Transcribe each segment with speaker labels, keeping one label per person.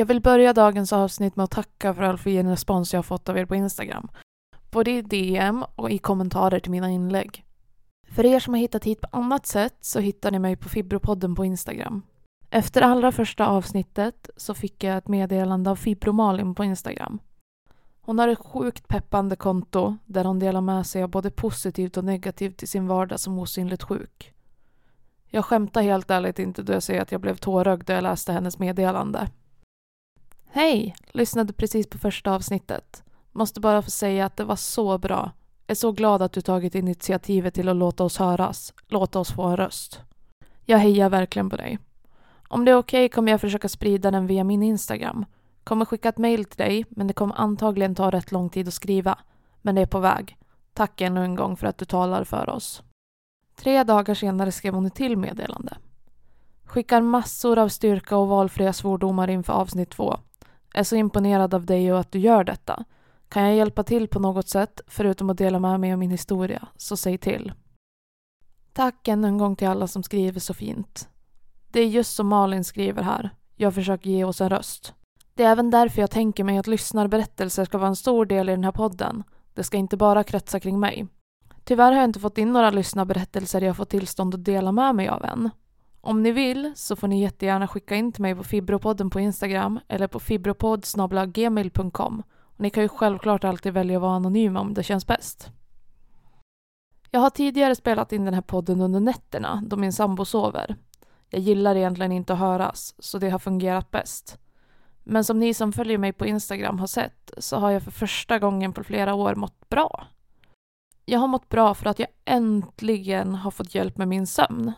Speaker 1: Jag vill börja dagens avsnitt med att tacka för all fin respons jag har fått av er på Instagram. Både i DM och i kommentarer till mina inlägg. För er som har hittat hit på annat sätt så hittar ni mig på Fibropodden på Instagram. Efter allra första avsnittet så fick jag ett meddelande av Fibromalin på Instagram. Hon har ett sjukt peppande konto där hon delar med sig av både positivt och negativt i sin vardag som osynligt sjuk. Jag skämtar helt ärligt inte då jag säger att jag blev tårögd då jag läste hennes meddelande. Hej! Lyssnade precis på första avsnittet. Måste bara få säga att det var så bra. Är så glad att du tagit initiativet till att låta oss höras. Låta oss få en röst. Jag hejar verkligen på dig. Om det är okej okay kommer jag försöka sprida den via min Instagram. Kommer skicka ett mail till dig, men det kommer antagligen ta rätt lång tid att skriva. Men det är på väg. Tack ännu en gång för att du talar för oss. Tre dagar senare skrev hon ett till meddelande. Skickar massor av styrka och valfria svordomar inför avsnitt två. Är så imponerad av dig och att du gör detta. Kan jag hjälpa till på något sätt, förutom att dela med mig av min historia, så säg till. Tack ännu en gång till alla som skriver så fint. Det är just som Malin skriver här. Jag försöker ge oss en röst. Det är även därför jag tänker mig att lyssnarberättelser ska vara en stor del i den här podden. Det ska inte bara kretsa kring mig. Tyvärr har jag inte fått in några lyssnarberättelser jag fått tillstånd att dela med mig av än. Om ni vill så får ni jättegärna skicka in till mig på Fibropodden på Instagram eller på fibropodd.gmail.com. Ni kan ju självklart alltid välja att vara anonyma om det känns bäst. Jag har tidigare spelat in den här podden under nätterna då min sambo sover. Jag gillar egentligen inte att höras, så det har fungerat bäst. Men som ni som följer mig på Instagram har sett så har jag för första gången på flera år mått bra. Jag har mått bra för att jag äntligen har fått hjälp med min sömn.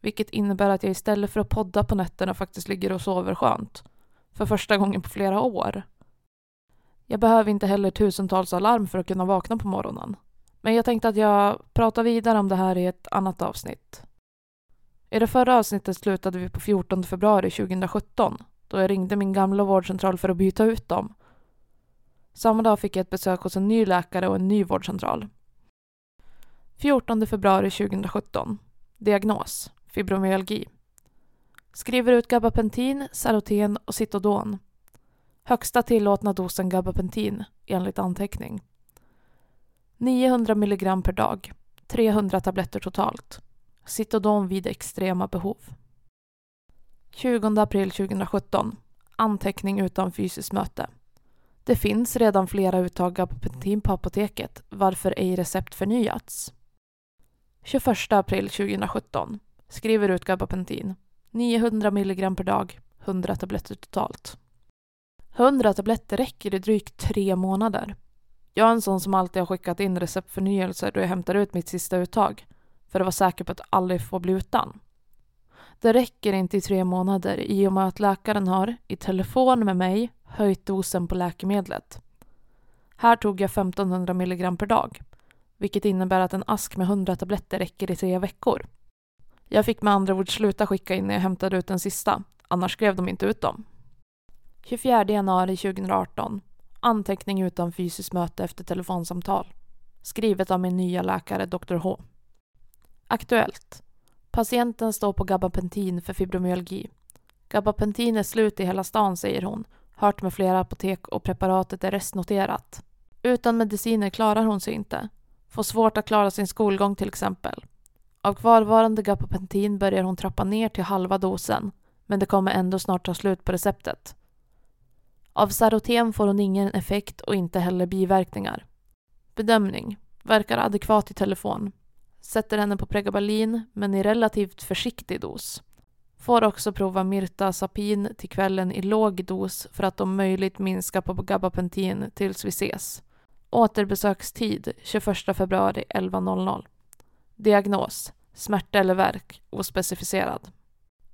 Speaker 1: Vilket innebär att jag istället för att podda på nätterna faktiskt ligger och sover skönt. För första gången på flera år. Jag behöver inte heller tusentals alarm för att kunna vakna på morgonen. Men jag tänkte att jag pratar vidare om det här i ett annat avsnitt. I det förra avsnittet slutade vi på 14 februari 2017 då jag ringde min gamla vårdcentral för att byta ut dem. Samma dag fick jag ett besök hos en ny läkare och en ny vårdcentral. 14 februari 2017. Diagnos. Fibromyalgi. Skriver ut gabapentin, Saroten och Citodon. Högsta tillåtna dosen gabapentin enligt anteckning. 900 mg per dag. 300 tabletter totalt. Citodon vid extrema behov. 20 april 2017. Anteckning utan fysiskt möte. Det finns redan flera uttag gabapentin på apoteket, varför ej recept förnyats. 21 april 2017. Skriver ut gabapentin. 900 milligram per dag, 100 tabletter totalt. 100 tabletter räcker i drygt tre månader. Jag är en sån som alltid har skickat in receptförnyelser då jag hämtar ut mitt sista uttag för att vara säker på att aldrig få bli utan. Det räcker inte i tre månader i och med att läkaren har, i telefon med mig, höjt dosen på läkemedlet. Här tog jag 1500 milligram per dag, vilket innebär att en ask med 100 tabletter räcker i tre veckor. Jag fick med andra ord sluta skicka in när jag hämtade ut den sista, annars skrev de inte ut dem. 24 januari 2018. Anteckning utan fysiskt möte efter telefonsamtal. Skrivet av min nya läkare Dr H. Aktuellt. Patienten står på gabapentin för fibromyalgi. Gabapentin är slut i hela stan, säger hon. Hört med flera apotek och preparatet är restnoterat. Utan mediciner klarar hon sig inte. Får svårt att klara sin skolgång till exempel. Av kvarvarande gabapentin börjar hon trappa ner till halva dosen, men det kommer ändå snart ta slut på receptet. Av Saroten får hon ingen effekt och inte heller biverkningar. Bedömning. Verkar adekvat i telefon. Sätter henne på Pregabalin, men i relativt försiktig dos. Får också prova Mirtazapin till kvällen i låg dos för att om möjligt minska på gabapentin tills vi ses. Återbesökstid 21 februari 11.00. Diagnos smärta eller värk ospecificerad.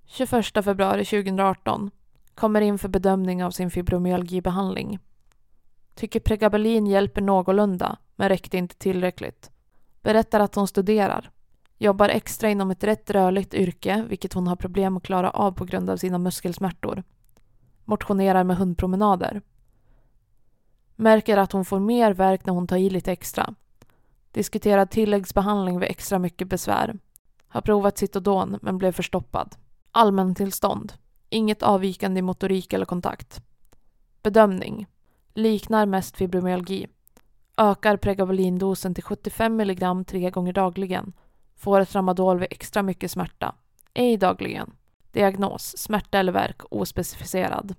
Speaker 1: 21 februari 2018 kommer in för bedömning av sin fibromyalgibehandling. Tycker Pregabalin hjälper någorlunda, men räckte inte tillräckligt. Berättar att hon studerar. Jobbar extra inom ett rätt rörligt yrke, vilket hon har problem att klara av på grund av sina muskelsmärtor. Motionerar med hundpromenader. Märker att hon får mer värk när hon tar i lite extra. Diskuterar tilläggsbehandling vid extra mycket besvär. Har provat Citodon men blev förstoppad. Allmäntillstånd. Inget avvikande i motorik eller kontakt. Bedömning. Liknar mest fibromyalgi. Ökar pregabalindosen till 75 mg tre gånger dagligen. Får ett tramadol vid extra mycket smärta. Ej dagligen. Diagnos. Smärta eller värk ospecificerad.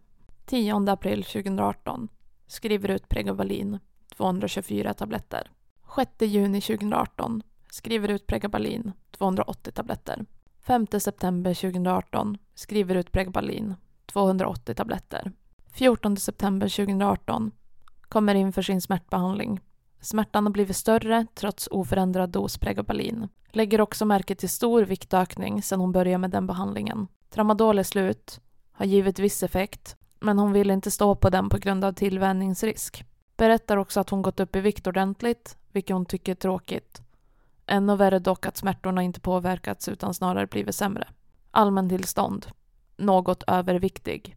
Speaker 1: 10 april 2018. Skriver ut Pregabalin. 224 tabletter. 6 juni 2018. Skriver ut Pregabalin. 280 tabletter. 5 september 2018. Skriver ut Pregabalin. 280 tabletter. 14 september 2018. Kommer in för sin smärtbehandling. Smärtan har blivit större trots oförändrad dos Pregabalin. Lägger också märke till stor viktökning sedan hon började med den behandlingen. Tramadol är slut, har givit viss effekt, men hon vill inte stå på den på grund av tillvänjningsrisk. Berättar också att hon gått upp i vikt ordentligt, vilket hon tycker är tråkigt. Ännu värre dock att smärtorna inte påverkats utan snarare blivit sämre. Allmäntillstånd. Något överviktig.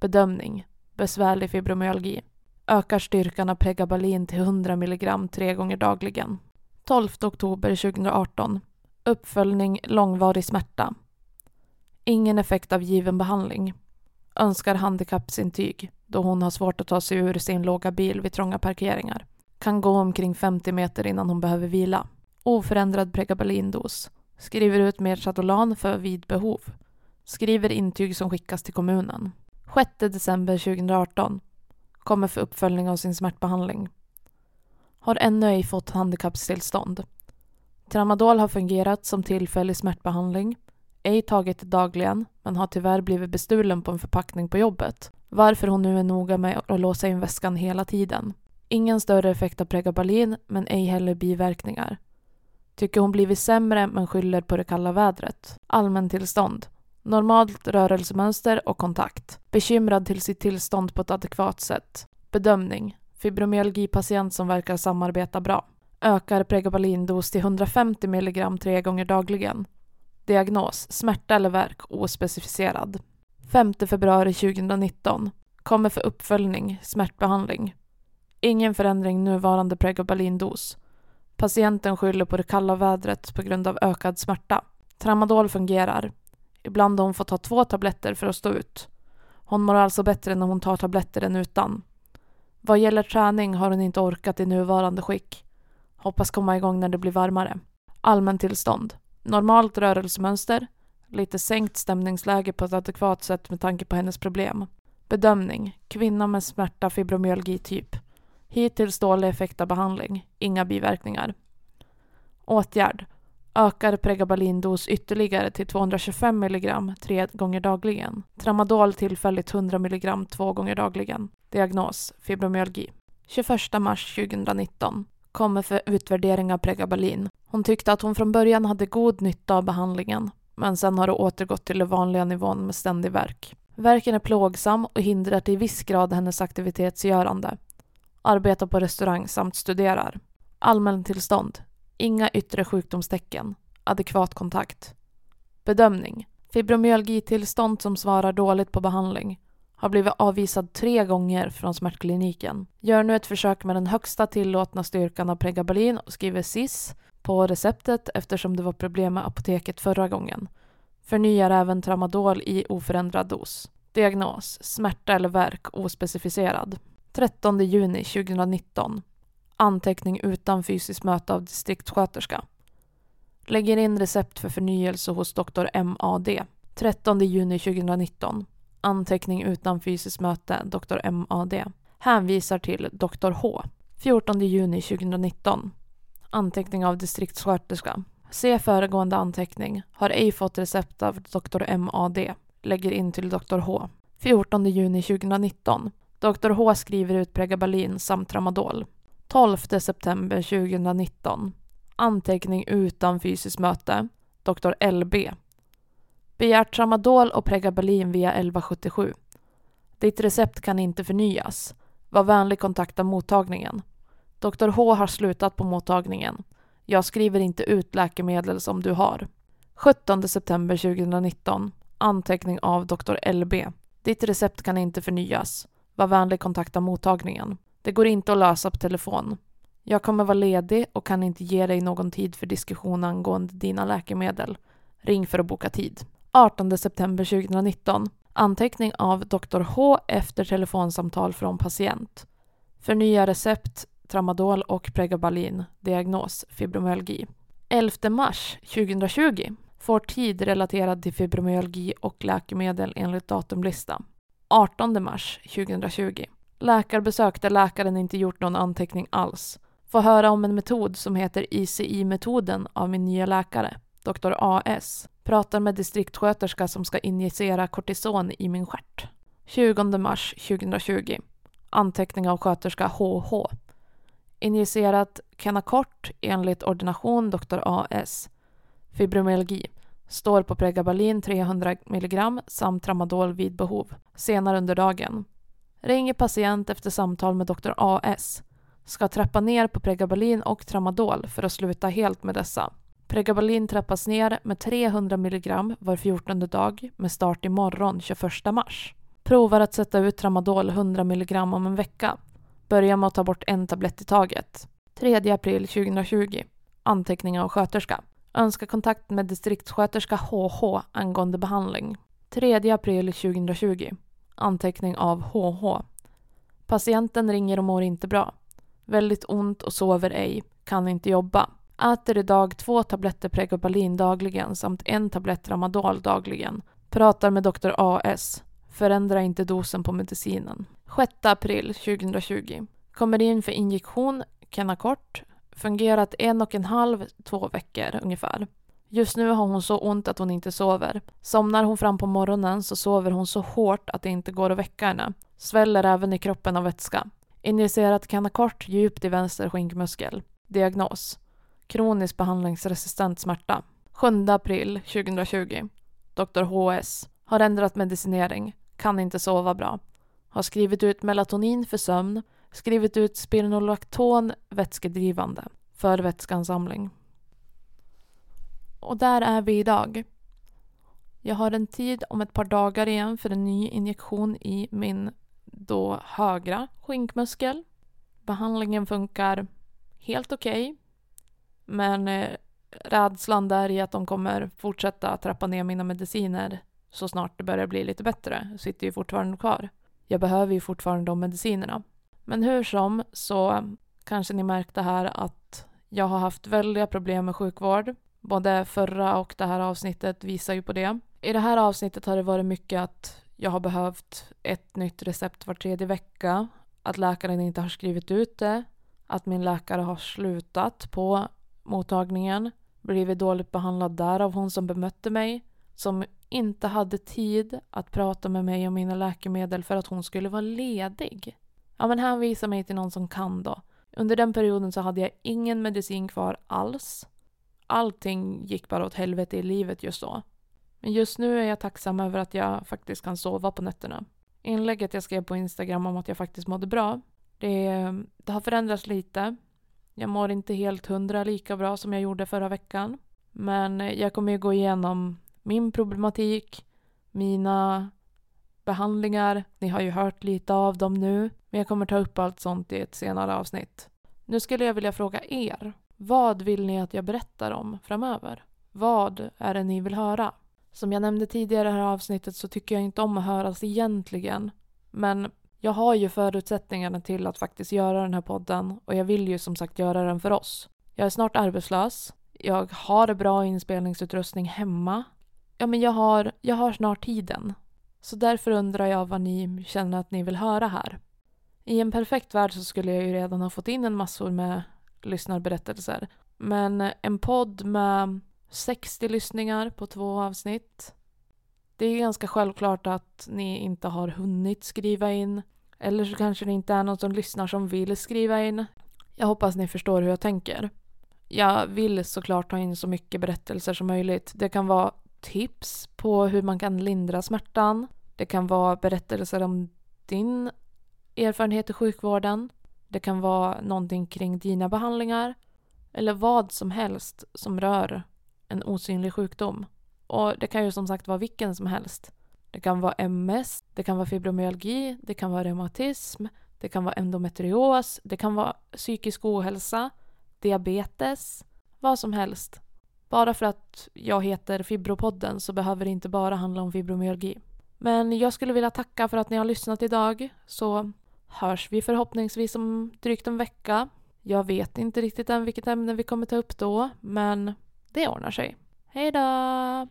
Speaker 1: Bedömning. Besvärlig fibromyalgi. Ökar styrkan av pregabalin till 100 mg tre gånger dagligen. 12 oktober 2018. Uppföljning långvarig smärta. Ingen effekt av given behandling. Önskar handikappsintyg då hon har svårt att ta sig ur sin låga bil vid trånga parkeringar. Kan gå omkring 50 meter innan hon behöver vila. Oförändrad pregabalindos. Skriver ut mer Chatolan för vid behov. Skriver intyg som skickas till kommunen. 6 december 2018. Kommer för uppföljning av sin smärtbehandling. Har ännu ej fått handikappstillstånd. Tramadol har fungerat som tillfällig smärtbehandling. Ej tagit det dagligen, men har tyvärr blivit bestulen på en förpackning på jobbet. Varför hon nu är noga med att låsa in väskan hela tiden. Ingen större effekt av pregabalin, men ej heller biverkningar. Tycker hon blivit sämre men skyller på det kalla vädret. Allmäntillstånd. Normalt rörelsemönster och kontakt. Bekymrad till sitt tillstånd på ett adekvat sätt. Bedömning. Fibromyalgipatient som verkar samarbeta bra. Ökar pregabalindos till 150 mg tre gånger dagligen. Diagnos. Smärta eller värk ospecificerad. 5 februari 2019. Kommer för uppföljning, smärtbehandling. Ingen förändring nuvarande pregabalindos. Patienten skyller på det kalla vädret på grund av ökad smärta. Tramadol fungerar. Ibland har hon fått ta två tabletter för att stå ut. Hon mår alltså bättre när hon tar tabletter än utan. Vad gäller träning har hon inte orkat i nuvarande skick. Hoppas komma igång när det blir varmare. Allmäntillstånd. Normalt rörelsemönster. Lite sänkt stämningsläge på ett adekvat sätt med tanke på hennes problem. Bedömning. Kvinna med smärta fibromyalgi typ. Hittills dålig effekt av behandling. Inga biverkningar. Åtgärd. Ökar pregabalindos ytterligare till 225 mg tre gånger dagligen. Tramadol tillfälligt 100 mg två gånger dagligen. Diagnos fibromyalgi. 21 mars 2019. Kommer för utvärdering av pregabalin. Hon tyckte att hon från början hade god nytta av behandlingen, men sen har det återgått till den vanliga nivån med ständig värk. Värken är plågsam och hindrar till viss grad hennes aktivitetsgörande. Arbetar på restaurang samt studerar. Allmäntillstånd. Inga yttre sjukdomstecken. Adekvat kontakt. Bedömning. Fibromyalgitillstånd som svarar dåligt på behandling. Har blivit avvisad tre gånger från smärtkliniken. Gör nu ett försök med den högsta tillåtna styrkan av pregabalin och skriver SIS på receptet eftersom det var problem med apoteket förra gången. Förnyar även tramadol i oförändrad dos. Diagnos. Smärta eller värk ospecificerad. 13 juni 2019. Anteckning utan fysiskt möte av distriktssköterska. Lägger in recept för förnyelse hos doktor MAD. 13 juni 2019. Anteckning utan fysiskt möte, doktor MAD. Hänvisar till doktor H. 14 juni 2019. Anteckning av distriktssköterska. Se föregående anteckning. Har ej fått recept av doktor MAD. Lägger in till doktor H. 14 juni 2019. Dr H skriver ut Pregabalin samt Tramadol. 12 september 2019. Anteckning utan fysiskt möte. Dr LB. Begärt Tramadol och Pregabalin via 1177. Ditt recept kan inte förnyas. Var vänlig kontakta mottagningen. Dr H har slutat på mottagningen. Jag skriver inte ut läkemedel som du har. 17 september 2019. Anteckning av Dr LB. Ditt recept kan inte förnyas. Var vänlig kontakta mottagningen. Det går inte att lösa på telefon. Jag kommer vara ledig och kan inte ge dig någon tid för diskussion angående dina läkemedel. Ring för att boka tid. 18 september 2019. Anteckning av Dr. H efter telefonsamtal från patient. Förnya recept, tramadol och pregabalin. Diagnos fibromyalgi. 11 mars 2020 får tid relaterad till fibromyalgi och läkemedel enligt datumlista. 18 mars 2020. Läkarbesök där läkaren inte gjort någon anteckning alls. Får höra om en metod som heter ICI-metoden av min nya läkare, Dr. AS. Pratar med distriktsköterska som ska injicera kortison i min stjärt. 20 mars 2020. Anteckning av sköterska HH. Injicerat Kenacort enligt ordination Dr. AS. Fibromyalgi. Står på Pregabalin 300 mg samt tramadol vid behov. Senare under dagen. Ringer patient efter samtal med doktor AS. Ska trappa ner på Pregabalin och tramadol för att sluta helt med dessa. Pregabalin trappas ner med 300 mg var 14 dag med start imorgon 21 mars. Provar att sätta ut tramadol 100 mg om en vecka. Börjar med att ta bort en tablett i taget. 3 april 2020. Anteckning av sköterska. Önskar kontakt med distriktssköterska HH angående behandling. 3 april 2020. Anteckning av HH. Patienten ringer och mår inte bra. Väldigt ont och sover ej. Kan inte jobba. Äter idag två tabletter Pregabalin dagligen samt en tablett Ramadol dagligen. Pratar med doktor AS. Förändra inte dosen på medicinen. 6 april 2020. Kommer in för injektion, Kenacort. Fungerat en och en halv, två veckor ungefär. Just nu har hon så ont att hon inte sover. Somnar hon fram på morgonen så sover hon så hårt att det inte går att väcka henne. Sväller även i kroppen av vätska. Injicerat kanakort djupt i vänster skinkmuskel. Diagnos. Kronisk behandlingsresistent smärta. 7 april 2020. Dr. HS. Har ändrat medicinering. Kan inte sova bra. Har skrivit ut melatonin för sömn. Skrivit ut spironolakton vätskedrivande. För vätskeansamling. Och där är vi idag. Jag har en tid om ett par dagar igen för en ny injektion i min då högra skinkmuskel. Behandlingen funkar helt okej. Okay, men eh, rädslan där i att de kommer fortsätta trappa ner mina mediciner så snart det börjar bli lite bättre sitter ju fortfarande kvar. Jag behöver ju fortfarande de medicinerna. Men hur som så kanske ni märkte här att jag har haft väldiga problem med sjukvård. Både förra och det här avsnittet visar ju på det. I det här avsnittet har det varit mycket att jag har behövt ett nytt recept var tredje vecka, att läkaren inte har skrivit ut det, att min läkare har slutat på mottagningen, blivit dåligt behandlad där av hon som bemötte mig, som inte hade tid att prata med mig om mina läkemedel för att hon skulle vara ledig. Ja, men hänvisa mig till någon som kan då. Under den perioden så hade jag ingen medicin kvar alls. Allting gick bara åt helvete i livet just då. Men just nu är jag tacksam över att jag faktiskt kan sova på nätterna. Inlägget jag skrev på Instagram om att jag faktiskt mådde bra, det, det har förändrats lite. Jag mår inte helt hundra lika bra som jag gjorde förra veckan. Men jag kommer ju gå igenom min problematik, mina behandlingar. Ni har ju hört lite av dem nu. Men jag kommer ta upp allt sånt i ett senare avsnitt. Nu skulle jag vilja fråga er. Vad vill ni att jag berättar om framöver? Vad är det ni vill höra? Som jag nämnde tidigare i det här avsnittet så tycker jag inte om att höras egentligen. Men jag har ju förutsättningarna till att faktiskt göra den här podden och jag vill ju som sagt göra den för oss. Jag är snart arbetslös. Jag har bra inspelningsutrustning hemma. Ja, men jag har, jag har snart tiden. Så därför undrar jag vad ni känner att ni vill höra här. I en perfekt värld så skulle jag ju redan ha fått in en massor med lyssnarberättelser. Men en podd med 60 lyssningar på två avsnitt. Det är ganska självklart att ni inte har hunnit skriva in. Eller så kanske det inte är någon som lyssnar som vill skriva in. Jag hoppas ni förstår hur jag tänker. Jag vill såklart ta in så mycket berättelser som möjligt. Det kan vara tips på hur man kan lindra smärtan. Det kan vara berättelser om din erfarenhet i sjukvården. Det kan vara någonting kring dina behandlingar. Eller vad som helst som rör en osynlig sjukdom. Och det kan ju som sagt vara vilken som helst. Det kan vara MS, det kan vara fibromyalgi, det kan vara reumatism, det kan vara endometrios, det kan vara psykisk ohälsa, diabetes, vad som helst. Bara för att jag heter Fibropodden så behöver det inte bara handla om fibromyalgi. Men jag skulle vilja tacka för att ni har lyssnat idag så hörs vi förhoppningsvis om drygt en vecka. Jag vet inte riktigt än vilket ämne vi kommer ta upp då men det ordnar sig. Hej då!